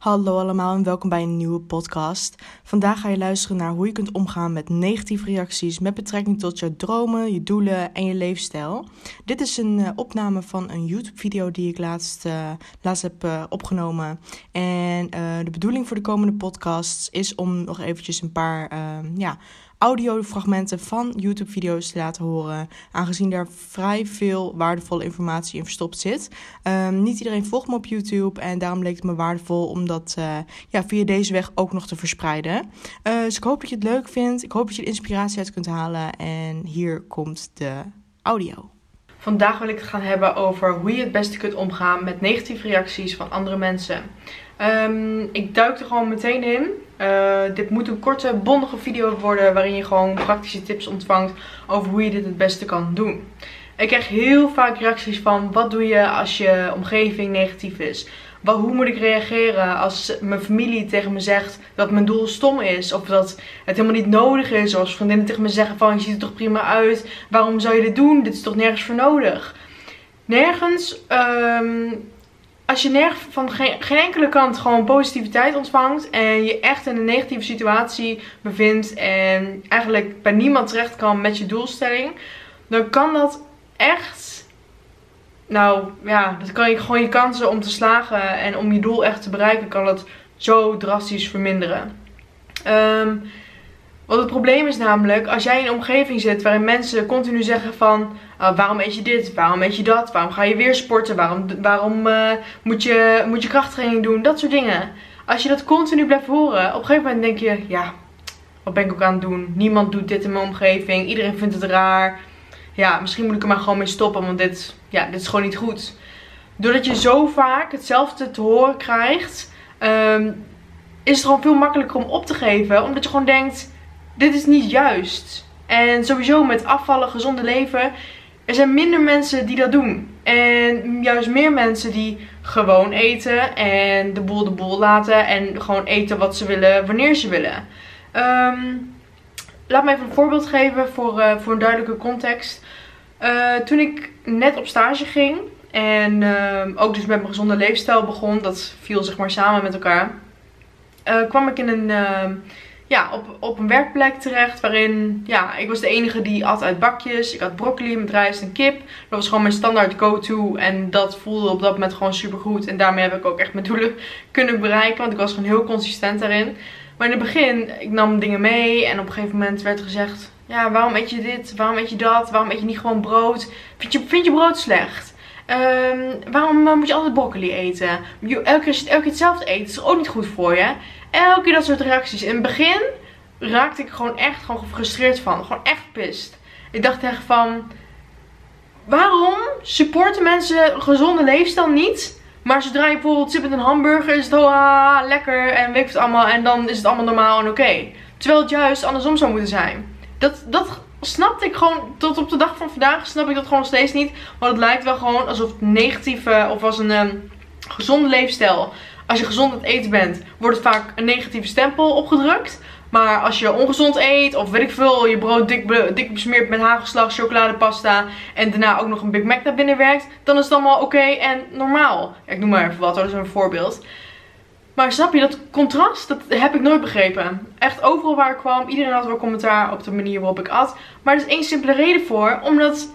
Hallo allemaal en welkom bij een nieuwe podcast. Vandaag ga je luisteren naar hoe je kunt omgaan met negatieve reacties met betrekking tot je dromen, je doelen en je leefstijl. Dit is een uh, opname van een YouTube-video die ik laatst, uh, laatst heb uh, opgenomen. En de bedoeling voor de komende podcasts is om nog eventjes een paar ja, audiofragmenten van YouTube-video's te laten horen, aangezien daar vrij veel waardevolle informatie in verstopt zit. Um, niet iedereen volgt me op YouTube en daarom leek het me waardevol om dat uh, ja, via deze weg ook nog te verspreiden. Uh, dus ik hoop dat je het leuk vindt. Ik hoop dat je er inspiratie uit kunt halen. En hier komt de audio. Vandaag wil ik het gaan hebben over hoe je het beste kunt omgaan met negatieve reacties van andere mensen. Um, ik duik er gewoon meteen in. Uh, dit moet een korte, bondige video worden waarin je gewoon praktische tips ontvangt over hoe je dit het beste kan doen. Ik krijg heel vaak reacties van wat doe je als je omgeving negatief is? Hoe moet ik reageren als mijn familie tegen me zegt dat mijn doel stom is? Of dat het helemaal niet nodig is? Of als vriendinnen tegen me zeggen van je ziet er toch prima uit? Waarom zou je dit doen? Dit is toch nergens voor nodig? Nergens um, als je van geen, geen, enkele kant gewoon positiviteit ontvangt en je echt in een negatieve situatie bevindt en eigenlijk bij niemand terecht kan met je doelstelling, dan kan dat echt, nou ja, dat kan je gewoon je kansen om te slagen en om je doel echt te bereiken, kan dat zo drastisch verminderen. Um, want het probleem is namelijk, als jij in een omgeving zit waarin mensen continu zeggen van... Uh, waarom eet je dit? Waarom eet je dat? Waarom ga je weer sporten? Waarom, waarom uh, moet, je, moet je krachttraining doen? Dat soort dingen. Als je dat continu blijft horen, op een gegeven moment denk je... Ja, wat ben ik ook aan het doen? Niemand doet dit in mijn omgeving. Iedereen vindt het raar. Ja, misschien moet ik er maar gewoon mee stoppen, want dit, ja, dit is gewoon niet goed. Doordat je zo vaak hetzelfde te horen krijgt... Um, is het gewoon veel makkelijker om op te geven. Omdat je gewoon denkt dit is niet juist. En sowieso met afvallen, gezonde leven, er zijn minder mensen die dat doen. En juist meer mensen die gewoon eten en de boel de boel laten en gewoon eten wat ze willen wanneer ze willen. Um, laat me even een voorbeeld geven voor, uh, voor een duidelijke context. Uh, toen ik net op stage ging en uh, ook dus met mijn gezonde leefstijl begon, dat viel zeg maar samen met elkaar, eh, kwam ik in een ehm, ja, op, op een werkplek terecht. Waarin, ja, ik was de enige die at uit bakjes. Ik had broccoli met rijst en kip. Dat was gewoon mijn standaard go-to. En dat voelde op dat moment gewoon super goed. En daarmee heb ik ook echt mijn doelen kunnen bereiken. Want ik was gewoon heel consistent daarin. Maar in het begin, ik nam dingen mee. En op een gegeven moment werd gezegd... Ja, waarom eet je dit? Waarom eet je dat? Waarom eet je niet gewoon brood? Vind je, vind je brood slecht? Um, waarom moet je altijd broccoli eten? elke keer, elke keer hetzelfde eten is ook niet goed voor je. Elke keer dat soort reacties. In het begin raakte ik gewoon echt gewoon gefrustreerd van. Gewoon echt pist. Ik dacht echt van... Waarom supporten mensen gezonde leefstijl niet? Maar zodra je bijvoorbeeld zit met een hamburger is het ah, lekker en weet het allemaal. En dan is het allemaal normaal en oké. Terwijl het juist andersom zou moeten zijn. Dat, dat snapte ik gewoon, tot op de dag van vandaag snap ik dat gewoon steeds niet. Want het lijkt wel gewoon alsof het negatieve of als een um, gezonde leefstijl als je gezond aan het eten bent, wordt het vaak een negatieve stempel opgedrukt. Maar als je ongezond eet, of weet ik veel, je brood dik, dik besmeert met hagelslag, chocoladepasta en daarna ook nog een Big Mac naar binnen werkt, dan is het allemaal oké en normaal. Ik noem maar even wat, dat is een voorbeeld. Maar snap je, dat contrast, dat heb ik nooit begrepen. Echt overal waar ik kwam, iedereen had wel commentaar op de manier waarop ik at. Maar er is één simpele reden voor, omdat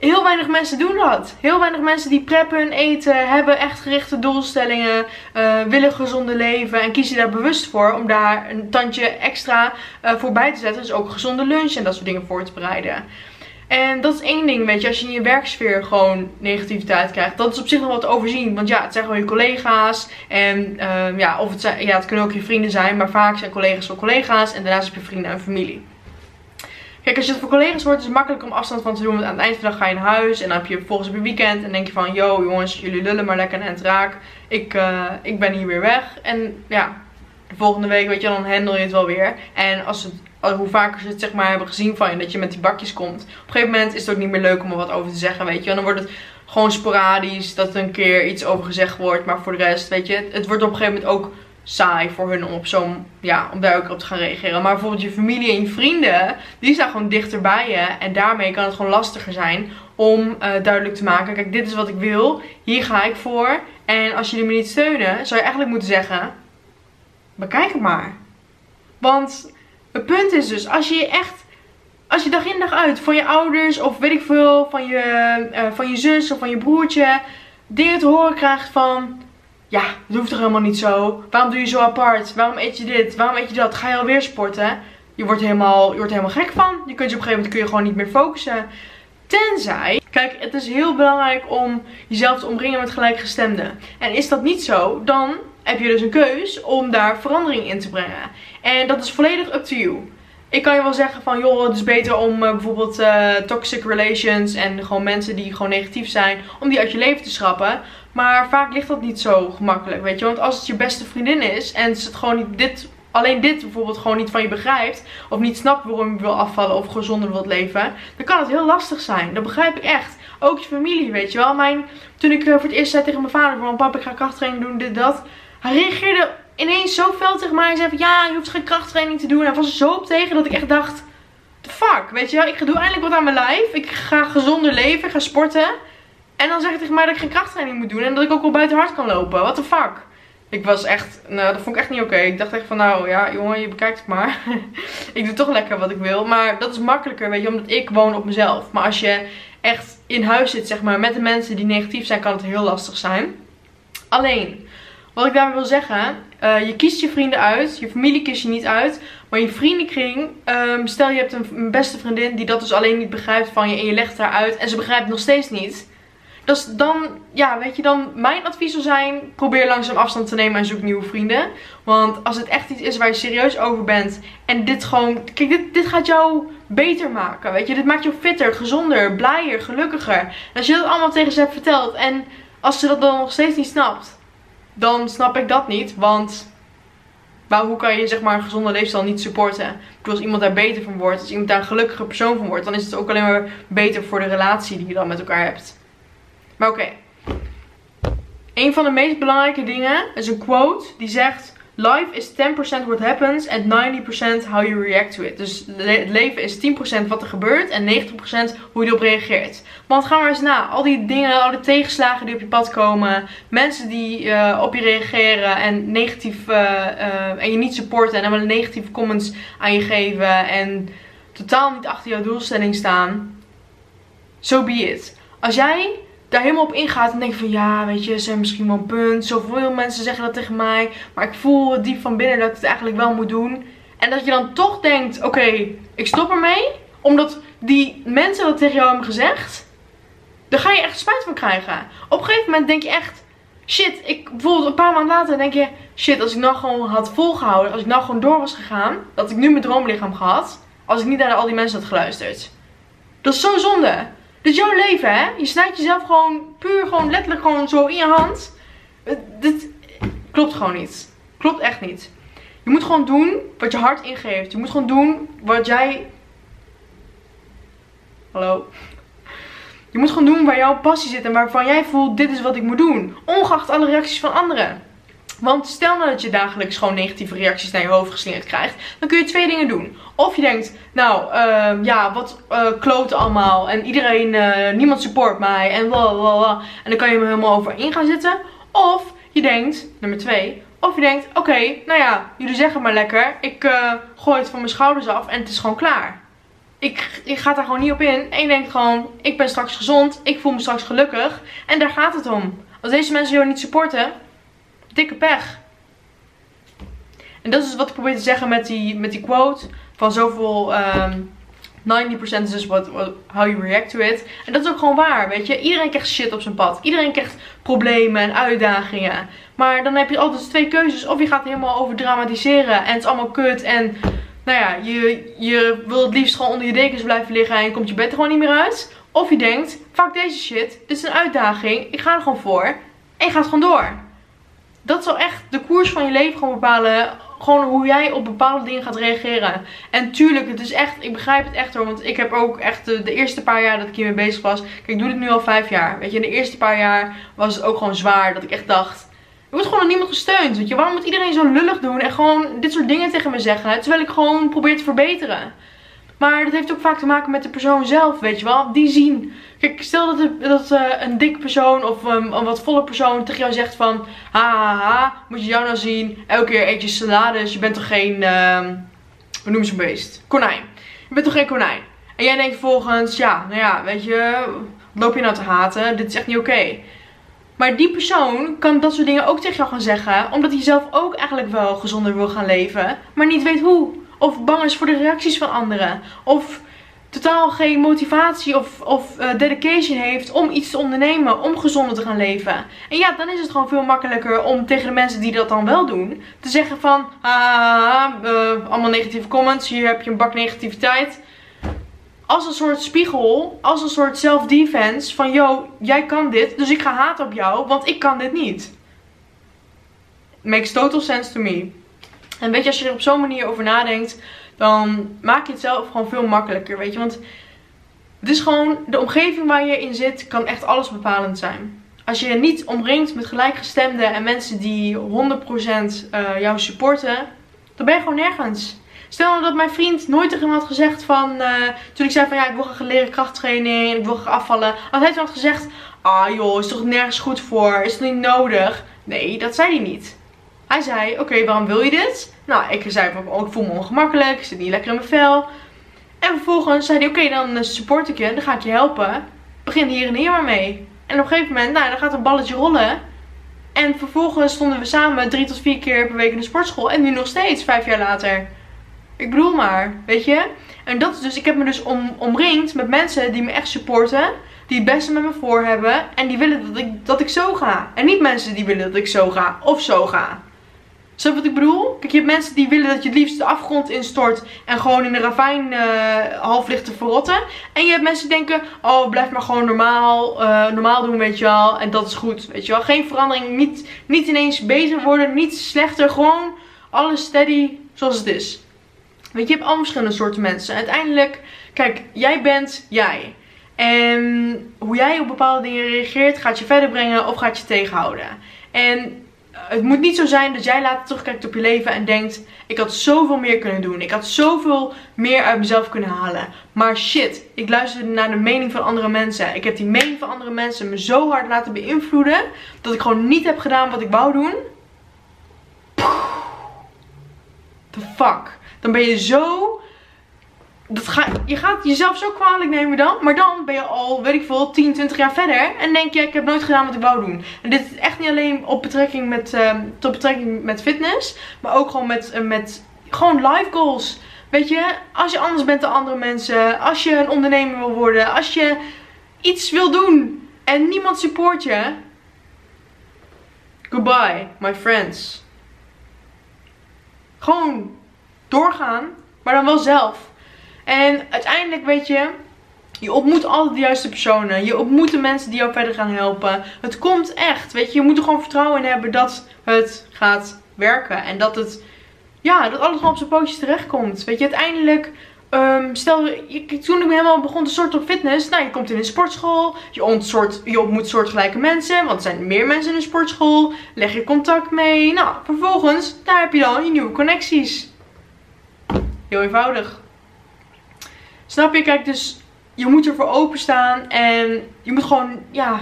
Heel weinig mensen doen dat. Heel weinig mensen die preppen eten, hebben echt gerichte doelstellingen, uh, willen gezonde leven en kiezen daar bewust voor om daar een tandje extra uh, voor bij te zetten. Dus ook gezonde lunch en dat soort dingen voor te bereiden. En dat is één ding, weet je, als je in je werksfeer gewoon negativiteit krijgt, dat is op zich nog wat overzien. Want ja, het zijn gewoon je collega's en uh, ja, of het, zijn, ja, het kunnen ook je vrienden zijn, maar vaak zijn collega's wel collega's en daarnaast heb je vrienden en familie. Kijk, als je het voor collega's wordt, is het makkelijk om afstand van te doen. Want aan het eind van de dag ga je naar huis. En dan heb je volgens op je weekend. En denk je van, yo jongens, jullie lullen maar lekker en raak. Ik, uh, ik ben hier weer weg. En ja, de volgende week, weet je, dan handel je het wel weer. En als het, hoe vaker ze het zeg maar hebben gezien van je, dat je met die bakjes komt. Op een gegeven moment is het ook niet meer leuk om er wat over te zeggen, weet je. En dan wordt het gewoon sporadisch dat er een keer iets over gezegd wordt. Maar voor de rest, weet je, het wordt op een gegeven moment ook saai voor hun om op zo'n, ja, om daar ook op te gaan reageren. Maar bijvoorbeeld je familie en je vrienden, die staan gewoon dichter bij je. En daarmee kan het gewoon lastiger zijn om uh, duidelijk te maken, kijk dit is wat ik wil, hier ga ik voor. En als jullie me niet steunen, zou je eigenlijk moeten zeggen: bekijk het maar. Want het punt is dus, als je echt, als je dag in dag uit van je ouders of weet ik veel, van je, uh, van je zus of van je broertje, dingen te horen krijgt van, ja, dat hoeft toch helemaal niet zo. Waarom doe je zo apart? Waarom eet je dit? Waarom eet je dat? Ga je alweer sporten? Je wordt, helemaal, je wordt helemaal gek van. Je kunt je op een gegeven moment kun je gewoon niet meer focussen. Tenzij, kijk, het is heel belangrijk om jezelf te omringen met gelijkgestemden. En is dat niet zo, dan heb je dus een keus om daar verandering in te brengen. En dat is volledig up to you. Ik kan je wel zeggen van, joh, het is beter om uh, bijvoorbeeld uh, toxic relations en gewoon mensen die gewoon negatief zijn, om die uit je leven te schrappen. Maar vaak ligt dat niet zo gemakkelijk, weet je. Want als het je beste vriendin is en ze het gewoon niet dit alleen dit bijvoorbeeld gewoon niet van je begrijpt. Of niet snapt waarom je wil afvallen of gezonder wilt leven. Dan kan het heel lastig zijn. Dat begrijp ik echt. Ook je familie, weet je wel. Mijn, toen ik eh, voor het eerst zei tegen mijn vader van papa ik ga krachttraining doen, dit, dat. Hij reageerde ineens zo fel tegen mij. Hij zei van ja, je hoeft geen krachttraining te doen. Hij was er zo op tegen dat ik echt dacht, the fuck, weet je wel. Ik doe eindelijk wat aan mijn lijf. Ik ga gezonder leven, ik ga sporten. En dan zeg je tegen mij dat ik geen krachttraining moet doen. En dat ik ook wel buiten hard kan lopen. What the fuck. Ik was echt, nou dat vond ik echt niet oké. Ik dacht echt van nou ja jongen je bekijkt het maar. ik doe toch lekker wat ik wil. Maar dat is makkelijker weet je omdat ik woon op mezelf. Maar als je echt in huis zit zeg maar met de mensen die negatief zijn kan het heel lastig zijn. Alleen, wat ik daarmee wil zeggen. Uh, je kiest je vrienden uit. Je familie kiest je niet uit. Maar je vriendenkring. Um, stel je hebt een, beste vriendin die dat dus alleen niet begrijpt van je. En je legt haar uit. En ze begrijpt nog steeds niet dus dan, ja, weet je, dan mijn advies zou zijn, probeer langzaam afstand te nemen en zoek nieuwe vrienden. Want als het echt iets is waar je serieus over bent en dit gewoon, kijk, dit, dit gaat jou beter maken, weet je. Dit maakt jou fitter, gezonder, blijer, gelukkiger. Als je dat allemaal tegen ze hebt verteld en als ze dat dan nog steeds niet snapt, dan snap ik dat niet, want... Maar hoe kan je zeg maar een gezonde leefstijl niet supporten? Ik als iemand daar beter van wordt, als iemand daar een gelukkige persoon van wordt, dan is het ook alleen maar beter voor de relatie die je dan met elkaar hebt. Maar oké. Een van de meest belangrijke dingen is een quote die zegt... Life is 10% what happens and 90% how you react to it. Dus het leven is 10% wat er gebeurt en 90% hoe je erop reageert. Want ga maar eens na. Al die dingen, al die tegenslagen die op je pad komen. Mensen die uh, op je reageren en negatief uh, uh, en je niet supporten en allemaal negatieve comments aan je geven. En totaal niet achter jouw doelstelling staan. So be it. Als jij daar helemaal op ingaat en denk van ja, weet je, ze zijn misschien wel een punt. Zoveel mensen zeggen dat tegen mij. Maar ik voel diep van binnen dat ik het eigenlijk wel moet doen. En dat je dan toch denkt, oké, ik stop ermee. Omdat die mensen dat tegen jou hebben gezegd. Daar ga je echt spijt van krijgen. Op een gegeven moment denk je echt, shit, ik bijvoorbeeld een paar maanden later denk je, shit, als ik nou gewoon had volgehouden. Als ik nou gewoon door was gegaan. Dat ik nu mijn droomlichaam gehad. Als ik niet naar al die mensen had geluisterd. Dat is zo zonde. Dit is jouw leven, hè? Je snijdt jezelf gewoon puur, gewoon letterlijk gewoon zo in je hand. Dit klopt gewoon niet. Klopt echt niet. Je moet gewoon doen wat je hart ingeeft. Je moet gewoon doen wat jij... Hallo? Je moet gewoon doen waar jouw passie zit en waarvan jij voelt, dit is wat ik moet doen. Ongeacht alle reacties van anderen. Want stel nou dat je dagelijks gewoon negatieve reacties naar je hoofd geslingerd krijgt. Dan kun je twee dingen doen. Of je denkt, nou uh, ja, wat uh, allemaal. En iedereen, uh, niemand support mij. En blablabla. En dan kan je me helemaal over in gaan zitten. Of je denkt, nummer twee. Of je denkt, oké, nou ja, jullie zeggen maar lekker. Ik uh, gooi het van mijn schouders af en het is gewoon klaar. Ik, ik ga daar gewoon niet op in. En je denkt gewoon, ik ben straks gezond. Ik voel me straks gelukkig. En daar gaat het om. Als deze mensen jou niet supporten, dikke pech. En dat is wat ik probeer te zeggen met die, met die quote. Van zoveel... Um, 90% is dus what, how you react to it. En dat is ook gewoon waar, weet je. Iedereen krijgt shit op zijn pad. Iedereen krijgt problemen en uitdagingen. Maar dan heb je altijd twee keuzes. Of je gaat helemaal over dramatiseren en het is allemaal kut. En nou ja, je, je wil het liefst gewoon onder je dekens blijven liggen en je komt je bed er gewoon niet meer uit. Of je denkt, fuck deze shit, dit is een uitdaging, ik ga er gewoon voor. En je gaat gewoon door dat zal echt de koers van je leven gewoon bepalen. Gewoon hoe jij op bepaalde dingen gaat reageren. En tuurlijk, het is echt, ik begrijp het echt hoor. Want ik heb ook echt de, eerste paar jaar dat ik hiermee bezig was. Kijk, ik doe dit nu al vijf jaar. Weet je, de eerste paar jaar was het ook gewoon zwaar. Dat ik echt dacht, er wordt gewoon door niemand gesteund. Weet je, waarom moet iedereen zo lullig doen en gewoon dit soort dingen tegen me zeggen. Terwijl ik gewoon probeer te verbeteren. Maar dat heeft ook vaak te maken met de persoon zelf, weet je wel. Die zien. Kijk, stel dat, dat uh, een dik persoon of um, een wat volle persoon tegen jou zegt van... Ha, ha, ha, moet je jou nou zien. Elke keer eet je salades. Je bent toch geen... Uh, hoe noem je zo'n beest? Konijn. Je bent toch geen konijn? En jij denkt vervolgens, ja, nou ja, weet je... Loop je nou te haten? Dit is echt niet oké. Maar die persoon kan dat soort dingen ook tegen jou gaan zeggen. Omdat hij zelf ook eigenlijk wel gezonder wil gaan leven. Maar niet weet hoe. Of bang is voor de reacties van anderen. Of totaal geen motivatie of, of uh, dedication heeft om iets te ondernemen. Om gezonder te gaan leven. En ja, dan is het gewoon veel makkelijker om tegen de mensen die dat dan wel doen. Te zeggen van, uh, allemaal negatieve comments. Hier heb je een bak negativiteit als een soort spiegel, als een soort self-defense van yo, jij kan dit, dus ik ga haat op jou, want ik kan dit niet. Makes total sense to me. En weet je, als je er op zo'n manier over nadenkt, dan maak je het zelf gewoon veel makkelijker, weet je. Want het is gewoon, de omgeving waar je in zit, kan echt alles bepalend zijn. Als je je niet omringt met gelijkgestemden en mensen die 100% uh, jou supporten, dan ben je gewoon nergens. Stel nou dat mijn vriend nooit tegen me had gezegd van... Uh, toen ik zei van ja, ik wil graag leren krachttraining. Ik wil graag afvallen. Had hij toen had gezegd... Ah joh, is toch nergens goed voor? Is het niet nodig? Nee, dat zei hij niet. Hij zei, oké, waarom wil je dit? Nou, ik zei oh, ik voel me ongemakkelijk. Ik zit niet lekker in mijn vel. En vervolgens zei hij, oké, dan eh, support ik je. Dan ga ik je helpen. Begin hier en hier maar mee. En op een gegeven moment, nou, dan gaat een balletje rollen. En vervolgens stonden we samen drie tot vier keer per week in de sportschool. En nu nog steeds, vijf jaar later. Ik bedoel maar, weet je? En dat is dus, ik heb me dus om, omringd met mensen die me echt supporten. Die het beste met me voor hebben. En die willen dat ik, dat ik zo ga. En niet mensen die willen dat ik zo ga of zo ga. Snap wat ik bedoel? Kijk, je hebt mensen die willen dat je het liefst de afgrond instort. En gewoon in de ravijn uh, half ligt te verrotten. En je hebt mensen die denken, oh blijf maar gewoon normaal, uh, normaal doen weet je wel. En dat is goed, weet je wel. Geen verandering, niet, niet ineens bezig worden, niet slechter. Gewoon alles steady zoals het is. Weet je, je hebt allemaal verschillende soorten mensen. Uiteindelijk, kijk, jij bent jij. En hoe jij op bepaalde dingen reageert, gaat je verder brengen of gaat je tegenhouden. En het moet niet zo zijn dat jij later terugkijkt op je leven en denkt: Ik had zoveel meer kunnen doen. Ik had zoveel meer uit mezelf kunnen halen. Maar shit, ik luisterde naar de mening van andere mensen. Ik heb die mening van andere mensen me zo hard laten beïnvloeden dat ik gewoon niet heb gedaan wat ik wou doen. The fuck dan ben je zo... Dat ga, je gaat jezelf zo kwalijk nemen dan. Maar dan ben je al, weet ik veel, 10, 20 jaar verder. En denk je, ik heb nooit gedaan wat ik wou doen. En dit is echt niet alleen op betrekking met, uh, tot betrekking met fitness. Maar ook gewoon met, uh, met gewoon life goals. Weet je, als je anders bent dan andere mensen. Als je een ondernemer wil worden. Als je iets wil doen. En niemand support je. Goodbye, my friends. Gewoon doorgaan, maar dan wel zelf. En uiteindelijk weet je, je ontmoet altijd de juiste personen. Je ontmoet de mensen die jou verder gaan helpen. Het komt echt, weet je. Je moet er gewoon vertrouwen in hebben dat het gaat werken. En dat het, ja, dat alles gewoon op zijn pootjes terechtkomt. Weet je, uiteindelijk... Um, stel, toen ik helemaal begon te soorten op fitness. Nou, je komt in een sportschool. Je, ontsoort, je ontmoet soortgelijke mensen. Want er zijn meer mensen in een sportschool. Leg je contact mee. Nou, vervolgens, daar heb je dan je nieuwe connecties. Heel eenvoudig. Snap je? Kijk, dus je moet ervoor openstaan. En je moet gewoon, ja...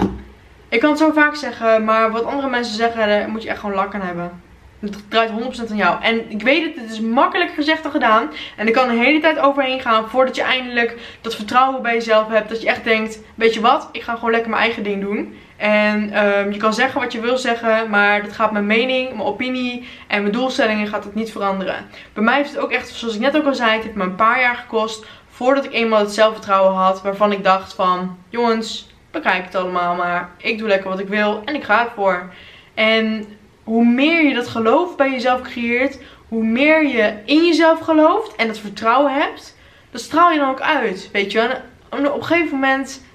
Ik kan het zo vaak zeggen, maar wat andere mensen zeggen, daar moet je echt gewoon lak aan hebben. Het draait 100% aan jou. En ik weet het, het is makkelijker gezegd dan gedaan. En er kan een hele tijd overheen gaan voordat je eindelijk dat vertrouwen bij jezelf hebt. Dat je echt denkt, weet je wat, ik ga gewoon lekker mijn eigen ding doen. En um, je kan zeggen wat je wil zeggen, maar dat gaat mijn mening, mijn opinie en mijn doelstellingen gaat het niet veranderen. Bij mij heeft het ook echt, zoals ik net ook al zei, het heeft me een paar jaar gekost voordat ik eenmaal het zelfvertrouwen had waarvan ik dacht van, jongens, bekijk het allemaal maar. Ik doe lekker wat ik wil en ik ga ervoor. En hoe meer je dat geloof bij jezelf creëert, hoe meer je in jezelf gelooft en dat vertrouwen hebt, dat straal je dan ook uit, weet je. En op een gegeven moment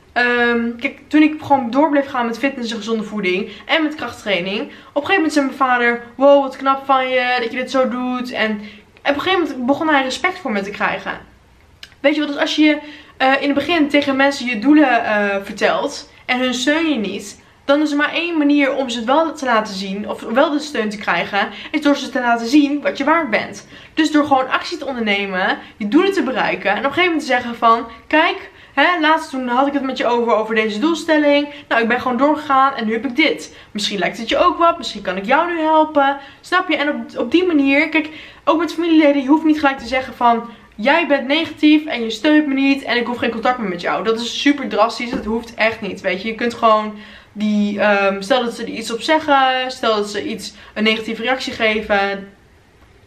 Um, kijk, toen ik gewoon door bleef gaan met fitness en gezonde voeding en met krachttraining. Op een gegeven moment zei mijn vader, wow wat knap van je dat je dit zo doet. En op een gegeven moment begon hij respect voor me te krijgen. Weet je wat, dus als je uh, in het begin tegen mensen je doelen uh, vertelt en hun steun je niet. dan is er maar één manier om ze het wel te laten zien, of wel de steun te krijgen, is door ze te laten zien wat je waard bent. Dus door gewoon actie te ondernemen, je doelen te bereiken en op een gegeven moment te zeggen van, kijk, hè, laatst toen had ik het met je over, over deze doelstelling. Nou, ik ben gewoon doorgegaan en nu heb ik dit. Misschien lijkt het je ook wat, misschien kan ik jou nu helpen. Snap je? En op, op die manier, kijk, ook met familieleden, je hoeft niet gelijk te zeggen van, jij bent negatief en je steunt me niet en ik hoef geen contact meer met jou. Dat is super drastisch, dat hoeft echt niet, weet je. Je kunt gewoon die, um, stel dat ze er iets op zeggen, stel dat ze iets, een negatieve reactie geven.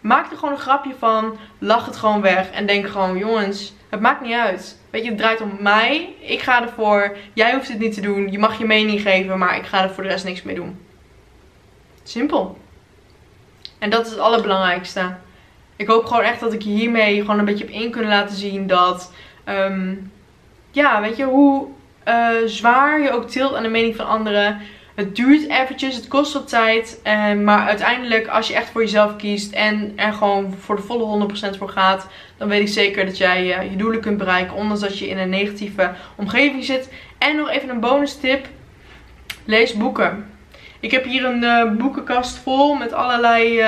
Maak er gewoon een grapje van, lach het gewoon weg en denk gewoon, jongens, het maakt niet uit. Weet je, het draait om mij, ik ga ervoor, jij hoeft het niet te doen, je mag je mening geven, maar ik ga er voor de rest niks mee doen. Simpel. En dat is het allerbelangrijkste. Ik hoop gewoon echt dat ik hiermee gewoon een beetje op in kunnen laten zien dat, um, ja, weet je, hoe uh, zwaar je ook tilt aan de mening van anderen. Het duurt eventjes, het kost wat tijd. Uh, maar uiteindelijk, als je echt voor jezelf kiest en er gewoon voor de volle 100% voor gaat, dan weet ik zeker dat jij uh, je doelen kunt bereiken. Ondanks dat je in een negatieve omgeving zit. En nog even een bonus tip: lees boeken. Ik heb hier een boekenkast vol met allerlei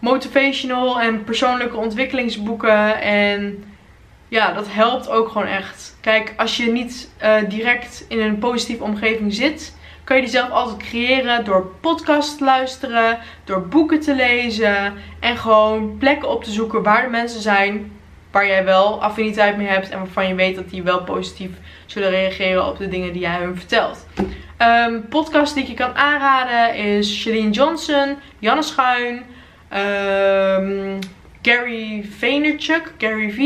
motivational en persoonlijke ontwikkelingsboeken. En ja, dat helpt ook gewoon echt. Kijk, als je niet uh, direct in een positieve omgeving zit, kan je die zelf altijd creëren door podcasts te luisteren, door boeken te lezen en gewoon plekken op te zoeken waar de mensen zijn waar jij wel affiniteit mee hebt en waarvan je weet dat die wel positief zullen reageren op de dingen die jij hun vertelt. Um, podcast die ik je kan aanraden is Shalene Johnson, Janne Schuin, um, Gary Vaynerchuk, Gary V.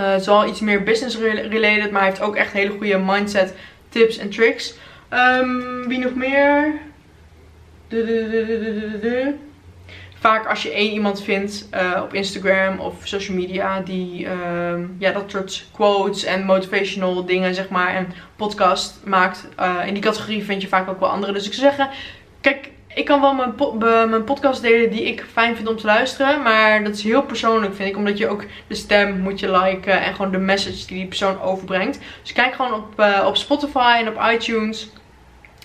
Uh, is iets meer business related, maar hij heeft ook echt hele goede mindset tips en tricks. Um, wie nog meer? Vaak als je één iemand vindt uh, op Instagram of social media die um, ja, dat soort quotes en motivational dingen zeg maar en podcast maakt. Uh, in die categorie vind je vaak ook wel andere. Dus ik zou zeggen, kijk ik kan wel mijn, mijn podcast delen die ik fijn vind om te luisteren. Maar dat is heel persoonlijk vind ik. Omdat je ook de stem moet je liken. En gewoon de message die die persoon overbrengt. Dus kijk gewoon op, uh, op Spotify en op iTunes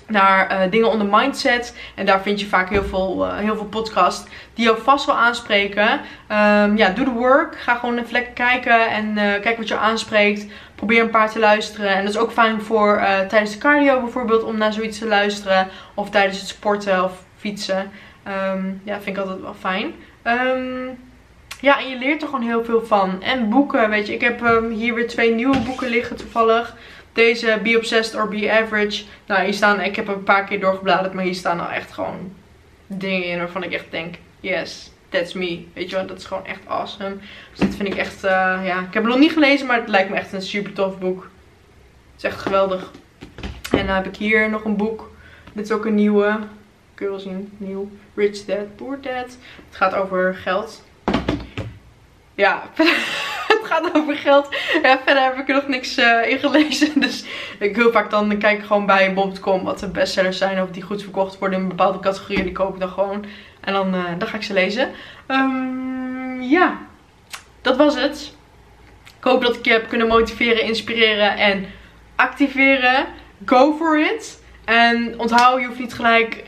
naar uh, dingen onder mindset. En daar vind je vaak heel veel, uh, heel veel podcasts die jou vast wel aanspreken. Um, ja, doe de work. Ga gewoon even lekker kijken en kijk wat je aanspreekt. Probeer een paar te luisteren. En dat is ook fijn voor tijdens de cardio bijvoorbeeld om naar zoiets te luisteren. Of tijdens het sporten of fietsen. Um, ja, vind ik altijd wel fijn. Um, ja, en je leert er gewoon heel veel van. En boeken, weet je. Ik heb hier weer twee nieuwe boeken liggen toevallig. Deze Be Obsessed or Be Average. Nou, hier staan, ik heb een paar keer doorgebladerd, maar hier staan nou echt gewoon dingen in waarvan ik echt denk, yes, that's me. Weet je wel, dat is gewoon echt awesome. Dus dit vind ik echt, uh, ja, ik heb het nog niet gelezen, maar het lijkt me echt een super tof boek. Het is echt geweldig. En dan heb ik hier nog een boek. Dit is ook een nieuwe. Kun je wel zien, nieuw. Rich Dad, Poor Dad. Het gaat over geld. Ja, gaat over geld. Ja, verder heb ik er nog niks uh, in gelezen. Dus ik heel vaak dan kijk ik gewoon bij bol.com wat de bestsellers zijn. Of die goed verkocht worden in bepaalde categorieën. Die koop ik dan gewoon. En dan, uh, dan ga ik ze lezen. Um, ja, dat was het. Ik hoop dat ik je heb kunnen motiveren, inspireren en activeren. Go for it. En onthoud, je hoeft niet gelijk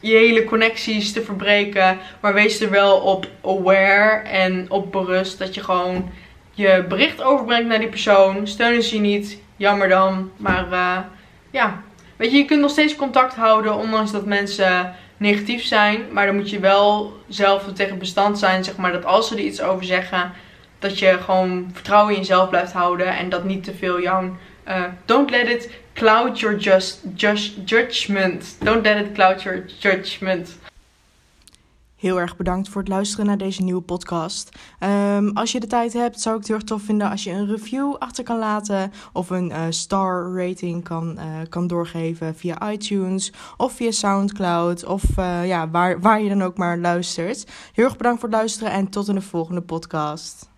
je hele connecties te verbreken. Maar wees er wel op aware en op berust dat je gewoon je bericht overbrengt naar die persoon. Steunen ze je niet, jammer dan. Maar uh, ja, weet je, je kunt nog steeds contact houden, ondanks dat mensen negatief zijn. Maar dan moet je wel zelf tegen bestand zijn, zeg maar, dat als ze er iets over zeggen, dat je gewoon vertrouwen in jezelf blijft houden. En dat niet te veel jouw... Uh, don't let it cloud your just, judgment. Don't let it cloud your judgment. Heel erg bedankt voor het luisteren naar deze nieuwe podcast. Um, als je de tijd hebt, zou ik het heel erg tof vinden als je een review achter kan laten. Of een uh, star rating kan, uh, kan doorgeven via iTunes of via Soundcloud. Of ja, waar, waar je dan ook maar luistert. Heel erg bedankt voor het luisteren en tot in de volgende podcast.